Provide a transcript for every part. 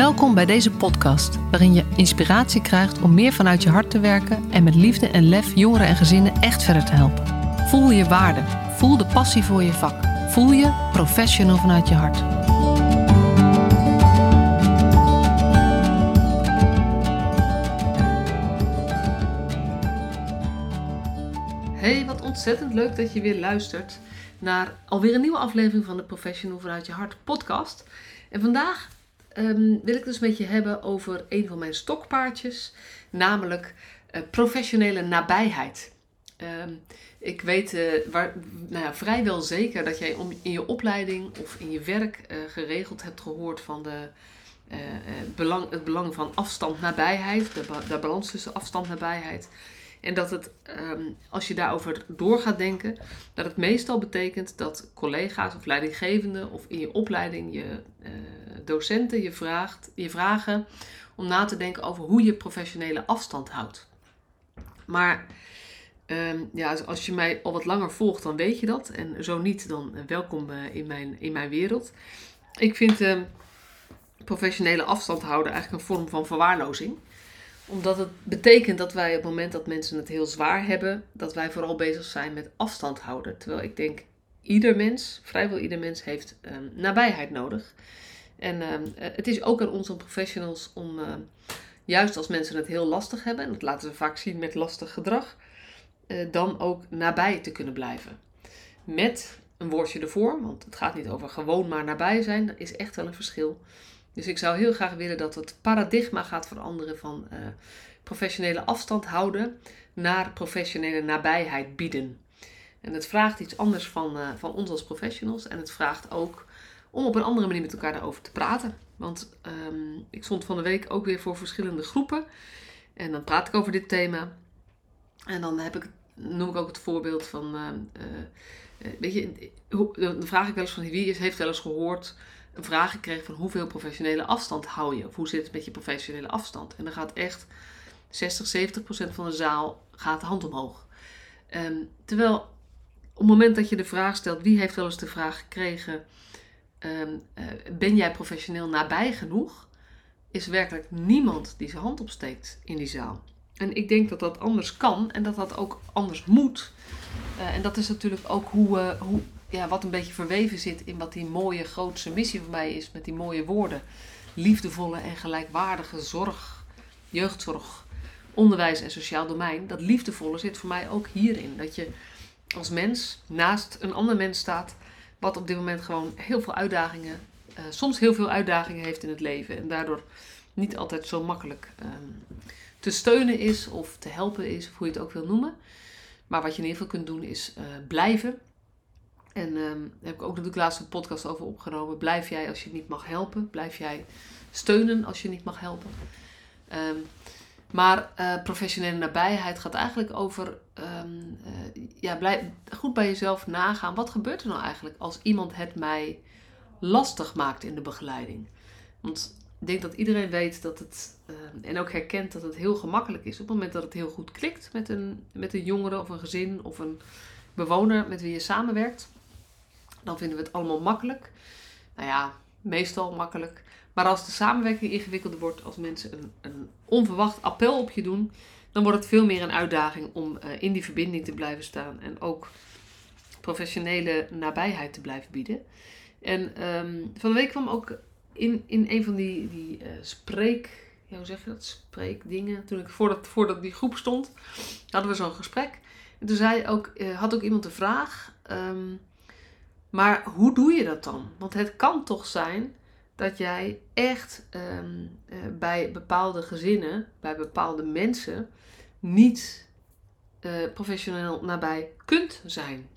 Welkom bij deze podcast, waarin je inspiratie krijgt om meer vanuit je hart te werken en met liefde en lef jongeren en gezinnen echt verder te helpen. Voel je waarde, voel de passie voor je vak, voel je professional vanuit je hart. Hey, wat ontzettend leuk dat je weer luistert naar alweer een nieuwe aflevering van de Professional vanuit je hart podcast. En vandaag ehm, wil ik dus met je hebben over een van mijn stokpaardjes, namelijk uh, professionele nabijheid. Ehm, ik weet uh, waar, nou ja, vrijwel zeker dat jij om, in je opleiding of in je werk uh, geregeld hebt gehoord van de, belang, het belang van afstand nabijheid, de, de balans tussen afstand nabijheid. En dat het, um, als je daarover door gaat denken, dat het meestal betekent dat collega's of leidinggevenden of in je opleiding je uh, docenten je, vraagt, je vragen om na te denken over hoe je professionele afstand houdt. Maar um, ja, als je mij al wat langer volgt, dan weet je dat. En zo niet, dan welkom uh, in, mijn, in mijn wereld. Ik vind uh, professionele afstand houden eigenlijk een vorm van verwaarlozing omdat het betekent dat wij op het moment dat mensen het heel zwaar hebben, dat wij vooral bezig zijn met afstand houden. Terwijl ik denk, ieder mens, vrijwel ieder mens, heeft um, nabijheid nodig. En um, het is ook aan ons als professionals om, uh, juist als mensen het heel lastig hebben, en dat laten ze vaak zien met lastig gedrag, uh, dan ook nabij te kunnen blijven. Met een woordje ervoor, want het gaat niet over gewoon maar nabij zijn, dat is echt wel een verschil. Dus ik zou heel graag willen dat het paradigma gaat veranderen van uh, professionele afstand houden naar professionele nabijheid bieden. En het vraagt iets anders van, uh, van ons als professionals en het vraagt ook om op een andere manier met elkaar daarover te praten. Want um, ik stond van de week ook weer voor verschillende groepen en dan praat ik over dit thema. En dan heb ik, noem ik ook het voorbeeld van, uh, weet je, dan vraag ik wel eens van wie is, heeft wel eens gehoord een vraag gekregen van hoeveel professionele afstand hou je? Of hoe zit het met je professionele afstand? En dan gaat echt 60, 70 procent van de zaal gaat hand omhoog. Um, terwijl op het moment dat je de vraag stelt, wie heeft wel eens de vraag gekregen, um, uh, ben jij professioneel nabij genoeg? Is werkelijk niemand die zijn hand opsteekt in die zaal. En ik denk dat dat anders kan en dat dat ook anders moet. Uh, en dat is natuurlijk ook hoe, uh, hoe ja, wat een beetje verweven zit in wat die mooie grootste missie van mij is met die mooie woorden. Liefdevolle en gelijkwaardige zorg, jeugdzorg, onderwijs en sociaal domein. Dat liefdevolle zit voor mij ook hierin. Dat je als mens naast een ander mens staat, wat op dit moment gewoon heel veel uitdagingen, uh, soms heel veel uitdagingen heeft in het leven. En daardoor niet altijd zo makkelijk um, te steunen is of te helpen is, of hoe je het ook wil noemen. Maar wat je in ieder geval kunt doen is uh, blijven en um, daar heb ik ook natuurlijk laatst een podcast over opgenomen. Blijf jij als je niet mag helpen? Blijf jij steunen als je niet mag helpen? Um, maar uh, professionele nabijheid gaat eigenlijk over um, uh, ja, blijf, goed bij jezelf nagaan. Wat gebeurt er nou eigenlijk als iemand het mij lastig maakt in de begeleiding? Want ik denk dat iedereen weet dat het, en ook herkent dat het heel gemakkelijk is op het moment dat het heel goed klikt met een, met een jongere of een gezin of een bewoner met wie je samenwerkt dan vinden we het allemaal makkelijk. Nou ja, meestal makkelijk. Maar als de samenwerking ingewikkelder wordt, als mensen een, een onverwacht appel op je doen, dan wordt het veel meer een uitdaging om uh, in die verbinding te blijven staan en ook professionele nabijheid te blijven bieden. En um, van de week kwam ook in, in een van die, die uh, spreek, hoe zeg je dat, spreekdingen, toen ik voordat, voordat die groep stond, hadden we zo'n gesprek. En toen zei ook, uh, had ook iemand de vraag, um, maar hoe doe je dat dan? Want het kan toch zijn dat jij echt um, uh, bij bepaalde gezinnen, bij bepaalde mensen, niet uh, professioneel nabij kunt zijn.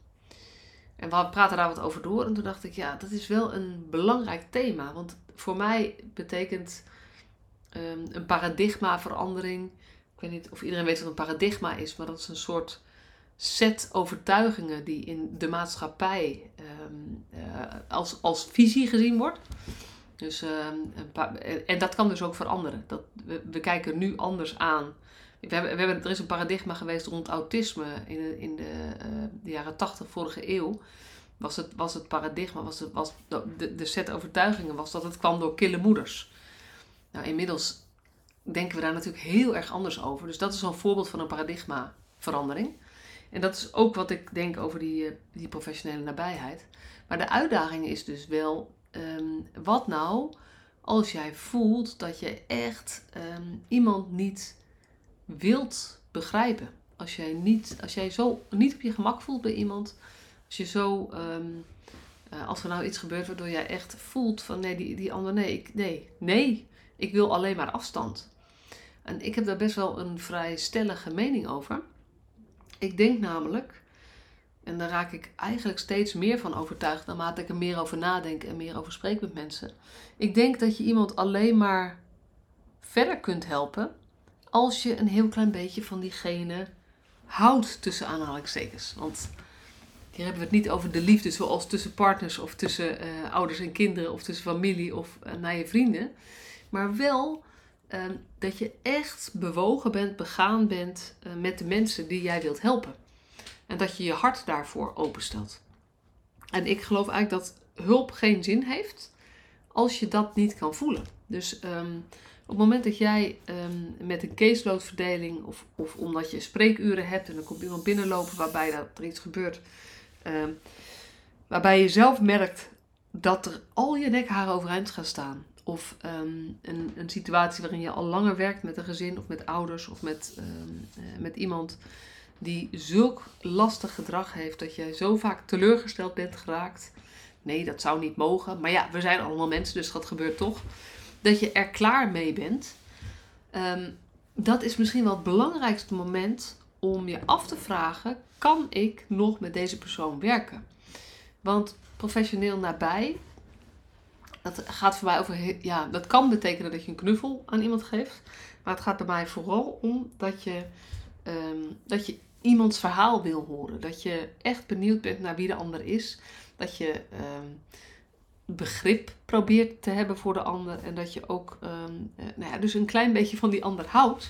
En we praten daar wat over door en toen dacht ik, ja, dat is wel een belangrijk thema. Want voor mij betekent um, een paradigmaverandering. Ik weet niet of iedereen weet wat een paradigma is, maar dat is een soort set overtuigingen die in de maatschappij uh, als, als visie gezien wordt. Dus, um, paar, en dat kan dus ook veranderen. Dat, we, kijken nu anders aan. We hebben, we hebben, er is een paradigma geweest rond autisme in de, in de, uh, de jaren 80 vorige eeuw. Was het, was het paradigma, was, was de, de set overtuigingen was dat het kwam door kille moeders. Nou, inmiddels denken we daar natuurlijk heel erg anders over. Dus dat is een voorbeeld van een paradigmaverandering. En dat is ook wat ik denk over die, eh, die professionele nabijheid. Maar de uitdaging is dus wel, ehm, wat nou als jij voelt dat je echt ehm, iemand niet wilt begrijpen? Als jij, niet, als jij zo niet op je gemak voelt bij iemand, als je zo, ehm, eh, als er nou iets gebeurt waardoor jij echt voelt van nee, die, die ander, nee, ik, nee, nee, ik wil alleen maar afstand. En ik heb daar best wel een vrij stellige mening over. Ik denk namelijk, en daar raak ik eigenlijk steeds meer van overtuigd naarmate ik er meer over nadenk en meer over spreek met mensen. Ik denk dat je iemand alleen maar verder kunt helpen als je een heel klein beetje van diegene houdt tussen aanhalingstekens. Want hier hebben we het niet over de liefde zoals tussen partners of tussen uh, ouders en kinderen of tussen familie of uh, naar je vrienden. Maar wel uh, dat je echt bewogen bent, begaan bent uh, met de mensen die jij wilt helpen. En dat je je hart daarvoor openstelt. En ik geloof eigenlijk dat hulp geen zin heeft als je dat niet kan voelen. Dus um, op het moment dat jij um, met een caseloadverdeling of, of omdat je spreekuren hebt en er komt iemand binnenlopen waarbij dat er iets gebeurt, waarbij je zelf merkt dat er al je nekharen overeind gaan staan. Of um, een, een situatie waarin je al langer werkt met een gezin of met ouders of met, um, uh, met iemand die zulk lastig gedrag heeft dat je zo vaak teleurgesteld bent geraakt. Nee, dat zou niet mogen. Maar ja, we zijn allemaal mensen, dus dat gebeurt toch. Dat je er klaar mee bent. Um, dat is misschien wel het belangrijkste moment om je af te vragen: kan ik nog met deze persoon werken? Want professioneel nabij dat gaat voor mij over, ja, dat kan betekenen dat je een knuffel aan iemand geeft. Maar het gaat bij mij vooral om dat je, um, dat je iemands verhaal wil horen. Dat je echt benieuwd bent naar wie de ander is. Dat je um, begrip probeert te hebben voor de ander. En dat je ook um, nou ja, dus een klein beetje van die ander houdt.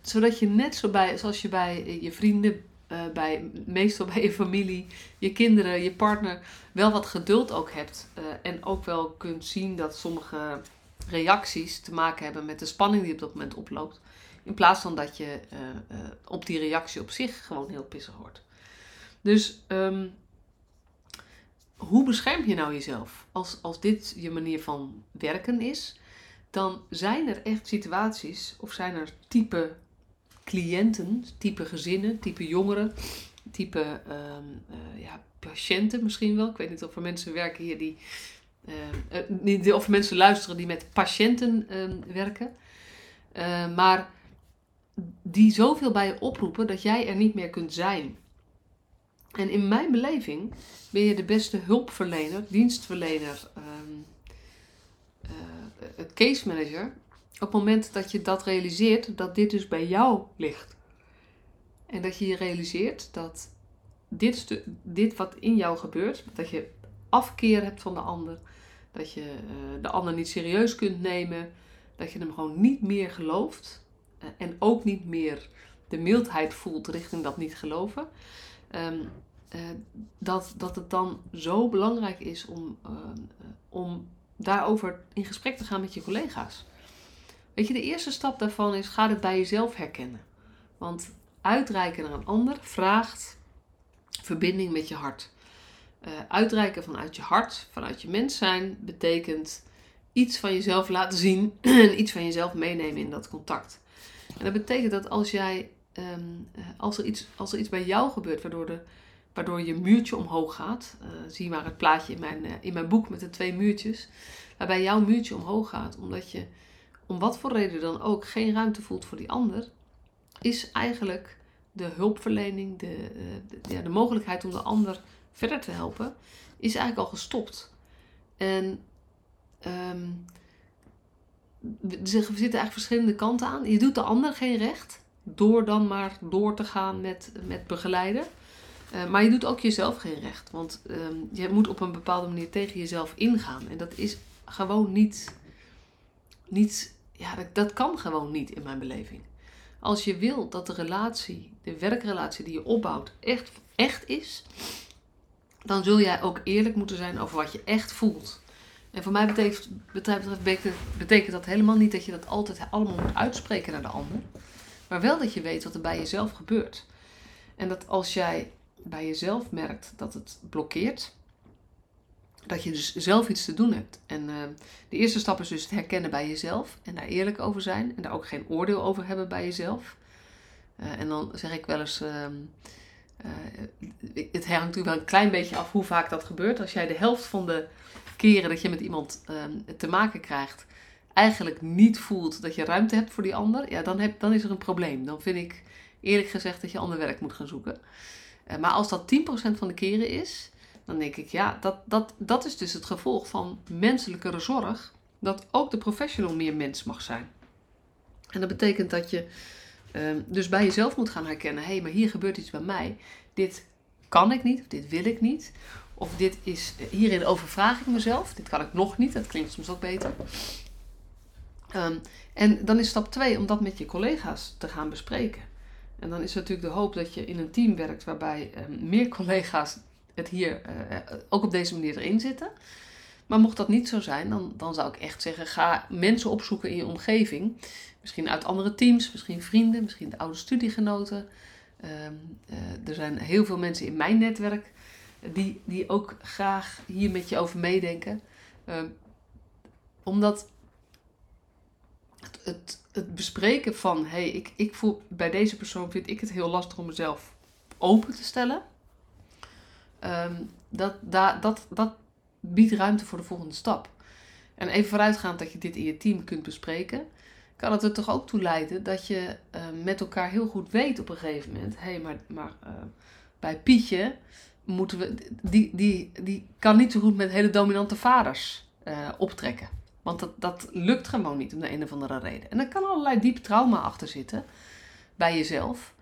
Zodat je net zo bij, zoals je bij je vrienden uh, bij, meestal bij je familie, je kinderen, je partner, wel wat geduld ook hebt. Uh, en ook wel kunt zien dat sommige reacties te maken hebben met de spanning die op dat moment oploopt. In plaats van dat je uh, op die reactie op zich gewoon heel pissig wordt. Dus um, hoe bescherm je nou jezelf? Als, als dit je manier van werken is, dan zijn er echt situaties of zijn er type cliënten, type gezinnen, type jongeren, type um, uh, ja, patiënten misschien wel. Ik weet niet of er mensen werken hier die. Uh, uh, niet of mensen luisteren die met patiënten ehm, werken. maar die zoveel bij je oproepen dat jij er niet meer kunt zijn. En in mijn beleving ben je de beste hulpverlener, dienstverlener, um, case manager op het moment dat je dat realiseert, dat dit dus bij jou ligt. En dat je je realiseert dat dit, dit wat in jou gebeurt, dat je afkeer hebt van de ander, dat je uh, de ander niet serieus kunt nemen, dat je hem gewoon niet meer gelooft uh, en ook niet meer de mildheid voelt richting dat niet geloven. Um, uh, dat, dat het dan zo belangrijk is om, om daarover in gesprek te gaan met je collega's. Weet je, de eerste stap daarvan is: ga het bij jezelf herkennen. Want uitreiken naar een ander vraagt verbinding met je hart. Uh, uitreiken vanuit je hart, vanuit je mens zijn, betekent iets van jezelf laten zien en iets van jezelf meenemen in dat contact. En dat betekent dat als jij, um, als, er iets, als er iets bij jou gebeurt waardoor, de, waardoor je muurtje omhoog gaat, uh, zie maar het plaatje in mijn, in mijn boek met de twee muurtjes, waarbij jouw muurtje omhoog gaat, omdat je om wat voor reden dan ook geen ruimte voelt voor die ander, is eigenlijk de hulpverlening, de, eh, de, ja, de mogelijkheid om de ander verder te helpen, is eigenlijk al gestopt. En um, zitten eigenlijk verschillende kanten aan. Je doet de ander geen recht door dan maar door te gaan met, met begeleiden. Uh, maar je doet ook jezelf geen recht. Want um, je moet op een bepaalde manier tegen jezelf ingaan. En dat is gewoon niet, niet ja, dat, dat kan gewoon niet in mijn beleving. Als je wil dat de relatie, de werkrelatie die je opbouwt, echt, echt is, dan zul jij ook eerlijk moeten zijn over wat je echt voelt. En voor mij betekent, betekent, betekent dat helemaal niet dat je dat altijd allemaal moet uitspreken naar de ander. Maar wel dat je weet wat er bij jezelf gebeurt. En dat als jij bij jezelf merkt dat het blokkeert, dat je dus zelf iets te doen hebt. En uh, de eerste stap is dus het herkennen bij jezelf en daar eerlijk over zijn en daar ook geen oordeel over hebben bij jezelf. Uh, en dan zeg ik wel eens, uh, het hangt natuurlijk wel een klein beetje af hoe vaak dat gebeurt. Als jij de helft van de keren dat je met iemand ehm, te maken krijgt, eigenlijk niet voelt dat je ruimte hebt voor die ander, ja, dan, heb, dan is er een probleem. Dan vind ik eerlijk gezegd dat je ander werk moet gaan zoeken. maar als dat 10% van de keren is, dan denk ik, ja, dat, dat, dat is dus het gevolg van menselijkere zorg. Dat ook de professional meer mens mag zijn. En dat betekent dat je uh, dus bij jezelf moet gaan herkennen: hé, hey, maar hier gebeurt iets bij mij. Dit kan ik niet, of dit wil ik niet. Of dit is, hierin overvraag ik mezelf. Dit kan ik nog niet, dat klinkt soms ook beter. Um, en dan is stap 2 om dat met je collega's te gaan bespreken. En dan is natuurlijk de hoop dat je in een team werkt waarbij um, meer collega's het hier uh, ook op deze manier erin zitten. Maar mocht dat niet zo zijn, dan, dan zou ik echt zeggen: ga mensen opzoeken in je omgeving. Misschien uit andere teams, misschien vrienden, misschien de oude studiegenoten. Uh, uh, er zijn heel veel mensen in mijn netwerk die, die ook graag hier met je over meedenken. Ehm, omdat het, het, bespreken van: hey, ik, ik voel bij deze persoon vind ik het heel lastig om mezelf open te stellen. Um, dat, dat, dat, biedt ruimte voor de volgende stap. En even vooruitgaand dat je dit in je team kunt bespreken, kan het er toch ook toe leiden dat je uh, met elkaar heel goed weet op een gegeven moment: hé, hey, maar, maar uh, bij Pietje moeten we, die, die, die kan niet zo goed met hele dominante vaders uh, optrekken. Want dat, dat lukt gewoon niet om de een of andere reden. En er kan allerlei diep trauma achter zitten bij jezelf.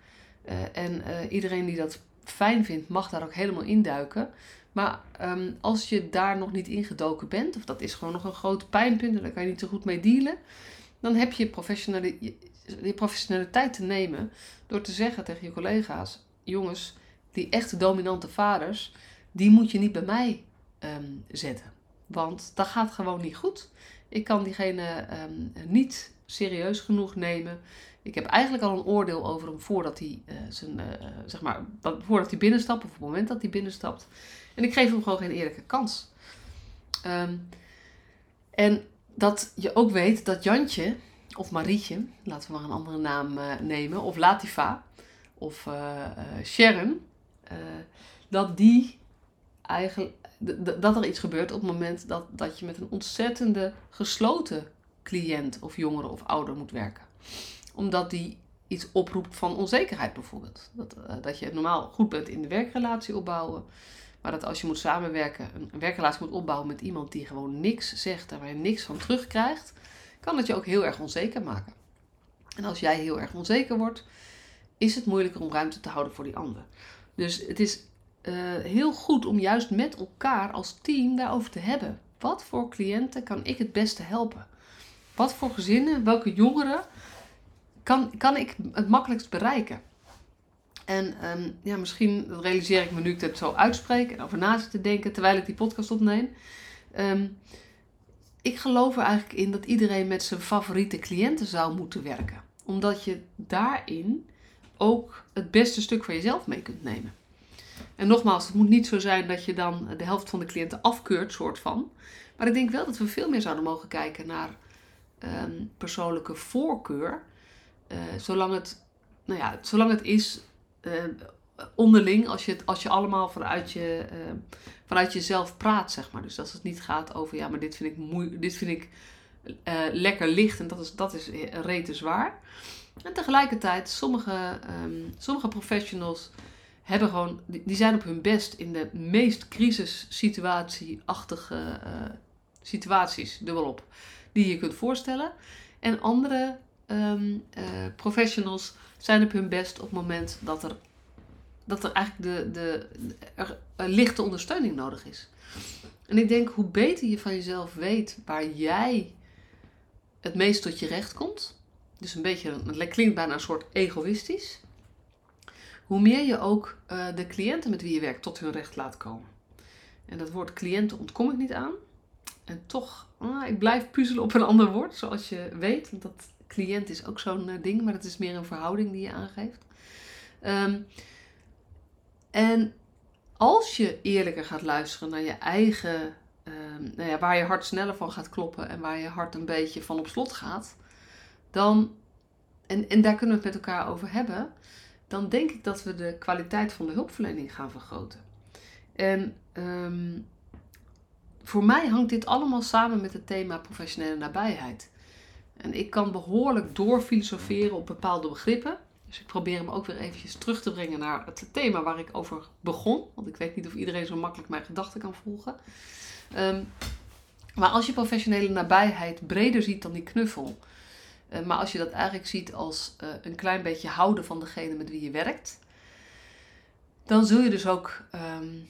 en iedereen die dat fijn vindt, mag daar ook helemaal induiken. Maar um, als je daar nog niet ingedoken bent, of dat is gewoon nog een groot pijnpunt en daar kan je niet zo goed mee dealen, dan heb je professionele, je professionaliteit te nemen door te zeggen tegen je collega's: jongens, die echte dominante vaders, die moet je niet bij mij um, zetten. Want dat gaat gewoon niet goed. Ik kan diegene um, niet serieus genoeg nemen. Ik heb eigenlijk al een oordeel over hem voordat hij, uh, zijn, uh, zeg maar, dat, voordat hij binnenstapt of op het moment dat hij binnenstapt. En ik geef hem gewoon geen eerlijke kans. Um, en dat je ook weet dat Jantje of Marietje, laten we maar een andere naam uh, nemen, of Latifa of Sharon, dat die eigenlijk dat er iets gebeurt op het moment dat, dat je met een ontzettende gesloten cliënt of jongere of ouder moet werken omdat die iets oproept van onzekerheid bijvoorbeeld. Dat, uh, dat je normaal goed bent in de werkrelatie opbouwen. Maar dat als je moet samenwerken, een werkrelatie moet opbouwen met iemand die gewoon niks zegt en waar je niks van terugkrijgt, kan dat je ook heel erg onzeker maken. En als jij heel erg onzeker wordt, is het moeilijker om ruimte te houden voor die ander. Dus het is uh, heel goed om juist met elkaar als team daarover te hebben. Wat voor cliënten kan ik het beste helpen? Wat voor gezinnen, welke jongeren kan, kan ik het makkelijkst bereiken? En um, ja, misschien dat realiseer ik me nu ik het zo uitspreek en over na te denken terwijl ik die podcast opneem. Um, ik geloof er eigenlijk in dat iedereen met zijn favoriete cliënten zou moeten werken. Omdat je daarin ook het beste stuk van jezelf mee kunt nemen. En nogmaals, het moet niet zo zijn dat je dan de helft van de cliënten afkeurt, soort van. Maar ik denk wel dat we veel meer zouden mogen kijken naar um, persoonlijke voorkeur. Uh, zolang, het, nou ja, zolang het is uh, onderling, als je, als je allemaal vanuit, je, uh, vanuit jezelf praat, zeg maar. Dus dat het niet gaat over, ja, maar dit vind ik, moe dit vind ik lekker licht en dat is, dat is rete zwaar. En tegelijkertijd, sommige, um, sommige professionals hebben gewoon, die zijn op hun best in de meest crisissituatieachtige situaties, dubbelop, die je kunt voorstellen. En andere um, uh, professionals zijn op hun best op het moment dat er, dat er eigenlijk de, de, er, lichte ondersteuning nodig is. En ik denk, hoe beter je van jezelf weet waar jij het meest tot je recht komt, dus een beetje, het klinkt bijna een soort egoïstisch, hoe meer je ook uh, de cliënten met wie je werkt tot hun recht laat komen. En dat woord cliënten ontkom ik niet aan. En toch, ah, ik blijf puzzelen op een ander woord, zoals je weet. Want dat cliënt is ook zo'n uh, ding, maar het is meer een verhouding die je aangeeft. Ehm, en als je eerlijker gaat luisteren naar je eigen, ehm, nou ja, waar je hart sneller van gaat kloppen en waar je hart een beetje van op slot gaat, dan, en, en daar kunnen we het met elkaar over hebben, dan denk ik dat we de kwaliteit van de hulpverlening gaan vergroten. En ehm, voor mij hangt dit allemaal samen met het thema professionele nabijheid. En ik kan behoorlijk doorfilosoferen op bepaalde begrippen. Dus ik probeer hem ook weer eventjes terug te brengen naar het thema waar ik over begon. Want ik weet niet of iedereen zo makkelijk mijn gedachten kan volgen. Ehm, maar als je professionele nabijheid breder ziet dan die knuffel. Uh, maar als je dat eigenlijk ziet als uh, een klein beetje houden van degene met wie je werkt. Dan zul je dus ook um,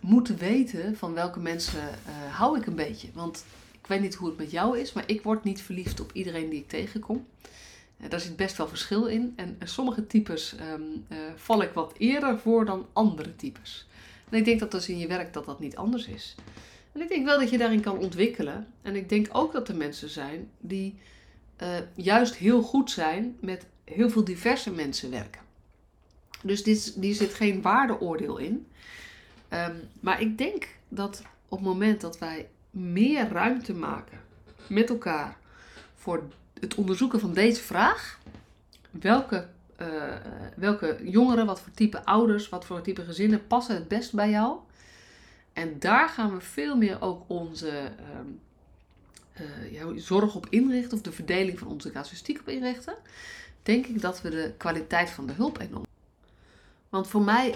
moeten weten van welke mensen uh, hou ik een beetje. Want ik weet niet hoe het met jou is, maar ik word niet verliefd op iedereen die ik tegenkom. Uh, daar zit best wel verschil in. En uh, sommige types um, val ik wat eerder voor dan andere types. En ik denk dat dus in je werk dat dat niet anders is. En ik denk wel dat je daarin kan ontwikkelen. En ik denk ook dat er mensen zijn die juist heel goed zijn met heel veel diverse mensen werken. Dus dit, hier zit geen waardeoordeel in. Um, maar ik denk dat op het moment dat wij meer ruimte maken met elkaar voor het onderzoeken van deze vraag, welke, uh, welke jongeren, wat voor type ouders, wat voor type gezinnen passen het best bij jou. En daar gaan we veel meer ook onze uh, uh, zorg op inrichten, of de verdeling van onze casuïstiek op inrichten. Denk ik dat we de kwaliteit van de hulp enorm. Want voor mij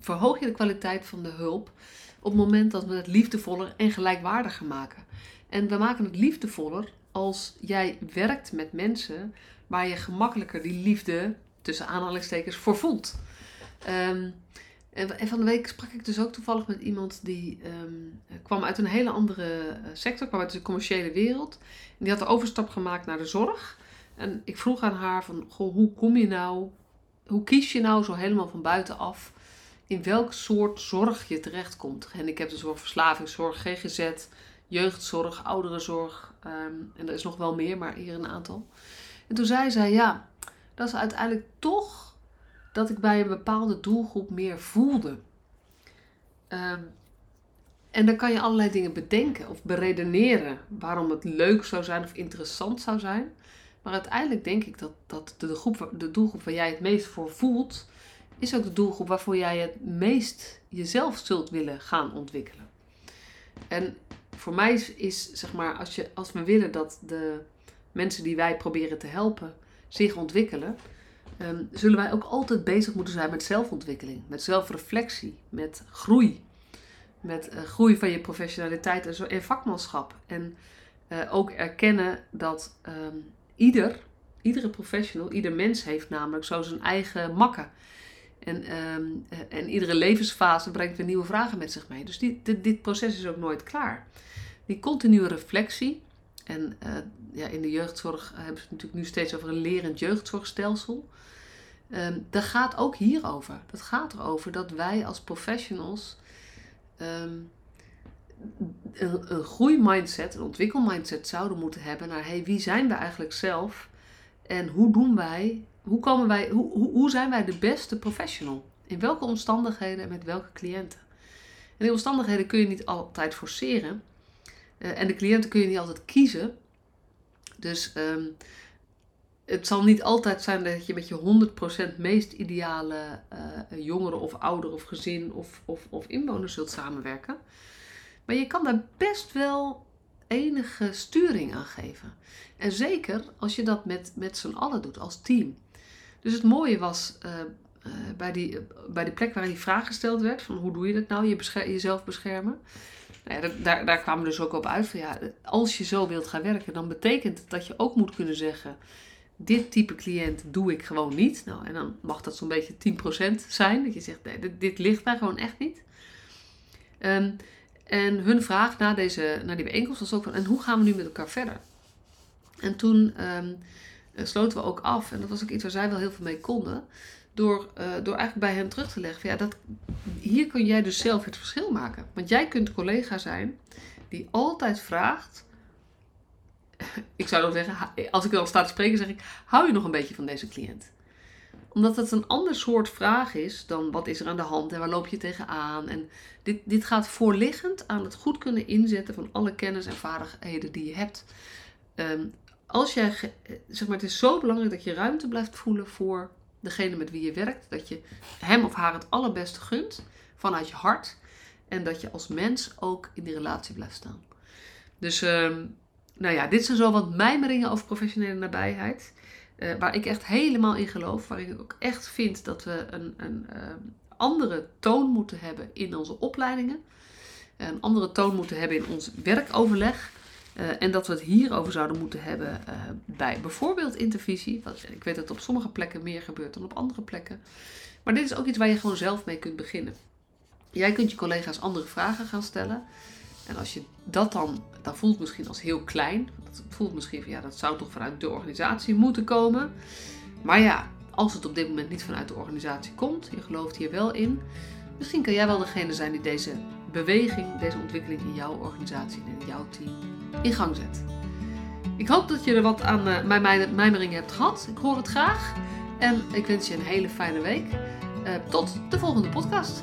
verhoog je de kwaliteit van de hulp op het moment dat we het liefdevoller en gelijkwaardiger maken. En we maken het liefdevoller als jij werkt met mensen waar je gemakkelijker die liefde tussen aanhalingstekens voor voelt. Um, en van de week sprak ik dus ook toevallig met iemand die um, kwam uit een hele andere eh, sector, kwam uit de commerciële wereld. En die had de overstap gemaakt naar de zorg. En ik vroeg aan haar van, hoe kom je nou, hoe kies je nou zo helemaal van buitenaf in welk soort zorg je terechtkomt. Gehandicaptenzorg, verslavingszorg, GGZ, jeugdzorg, ouderenzorg. Um, en er is nog wel meer, maar hier een aantal. En toen zei zij, ja, dat is uiteindelijk toch dat ik bij een bepaalde doelgroep meer voelde. Um, en dan kan je allerlei dingen bedenken of beredeneren waarom het leuk zou zijn of interessant zou zijn. Maar uiteindelijk denk ik dat, dat de, groep, de doelgroep waar jij het meest voor voelt, is ook de doelgroep waarvoor jij het meest jezelf zult willen gaan ontwikkelen. En voor mij is, zeg maar, als, je, als we willen dat de mensen die wij proberen te helpen zich ontwikkelen, um, zullen wij ook altijd bezig moeten zijn met zelfontwikkeling, met zelfreflectie, met groei. Met uh, groei van je professionaliteit en, zo, en vakmanschap. En uh, ook erkennen dat um, ieder, iedere professional, ieder mens heeft namelijk zo zijn eigen makken. En, um, en iedere levensfase brengt weer nieuwe vragen met zich mee. Dus dit, dit proces is ook nooit klaar. Die continue reflectie. En uh, ja, in de jeugdzorg hebben ze het natuurlijk nu steeds over een lerend jeugdzorgstelsel. Um, dat gaat ook hierover. Dat gaat erover dat wij als professionals um, een, een groeimindset, een ontwikkelmindset zouden moeten hebben naar hey, wie zijn we eigenlijk zelf en hoe doen wij hoe, komen wij, hoe, hoe, zijn wij de beste professional? In welke omstandigheden en met welke cliënten? En die omstandigheden kun je niet altijd forceren. Uh, en de cliënten kun je niet altijd kiezen. Dus um, het zal niet altijd zijn dat je met je 100% meest ideale uh, jongeren of ouder of gezin of, of, of inwoners zult samenwerken. Maar je kan daar best wel enige sturing aan geven. En zeker als je dat met, met z'n allen doet, als team. Dus het mooie was uh, uh, bij, die, bij die plek waar die vraag gesteld werd: van hoe doe je dat nou, je jezelf beschermen? Nou ja, daar, daar kwamen we dus ook op uit van ja, als je zo wilt gaan werken, dan betekent het dat je ook moet kunnen zeggen: dit type cliënt doe ik gewoon niet. Nou, en dan mag dat zo'n beetje 10% zijn, dat je zegt: nee, dit, dit ligt daar gewoon echt niet. Um, en hun vraag na, deze, na die bijeenkomst was ook van: en hoe gaan we nu met elkaar verder? En toen. Um, sloten we ook af. En dat was ook iets waar zij wel heel veel mee konden. door, uh, door eigenlijk bij hen terug te leggen. Ja, dat, hier kun jij dus zelf het verschil maken. Want jij kunt collega zijn die altijd vraagt. Ik zou dan zeggen, als ik dan sta te spreken, zeg ik: hou je nog een beetje van deze cliënt? Omdat het een ander soort vraag is dan wat is er aan de hand en waar loop je tegenaan. En dit, dit gaat voorliggend aan het goed kunnen inzetten van alle kennis en vaardigheden die je hebt. Ehm, als jij, zeg maar, het is zo belangrijk dat je ruimte blijft voelen voor degene met wie je werkt. Dat je hem of haar het allerbeste gunt vanuit je hart. En dat je als mens ook in die relatie blijft staan. Dus, ehm, nou ja, dit zijn zo wat mijmeringen over professionele nabijheid. Uh, waar ik echt helemaal in geloof. Waar ik ook echt vind dat we een, een ehm, andere toon moeten hebben in onze opleidingen. Een andere toon moeten hebben in ons werkoverleg. Uh, en dat we het hierover zouden moeten hebben uh, bij bijvoorbeeld intervisie. Ik weet dat op sommige plekken meer gebeurt dan op andere plekken. Maar dit is ook iets waar je gewoon zelf mee kunt beginnen. Jij kunt je collega's andere vragen gaan stellen. En als je dat dan, dan voelt misschien als heel klein. Dat voelt misschien van ja, dat zou toch vanuit de organisatie moeten komen. Maar ja, als het op dit moment niet vanuit de organisatie komt, je gelooft hier wel in. Misschien kan jij wel degene zijn die deze beweging, deze ontwikkeling in jouw organisatie en in jouw team in gang zet. Ik hoop dat je er wat aan uh, mijn mijmering hebt gehad. Ik hoor het graag. En ik wens je een hele fijne week. Uh, tot de volgende podcast.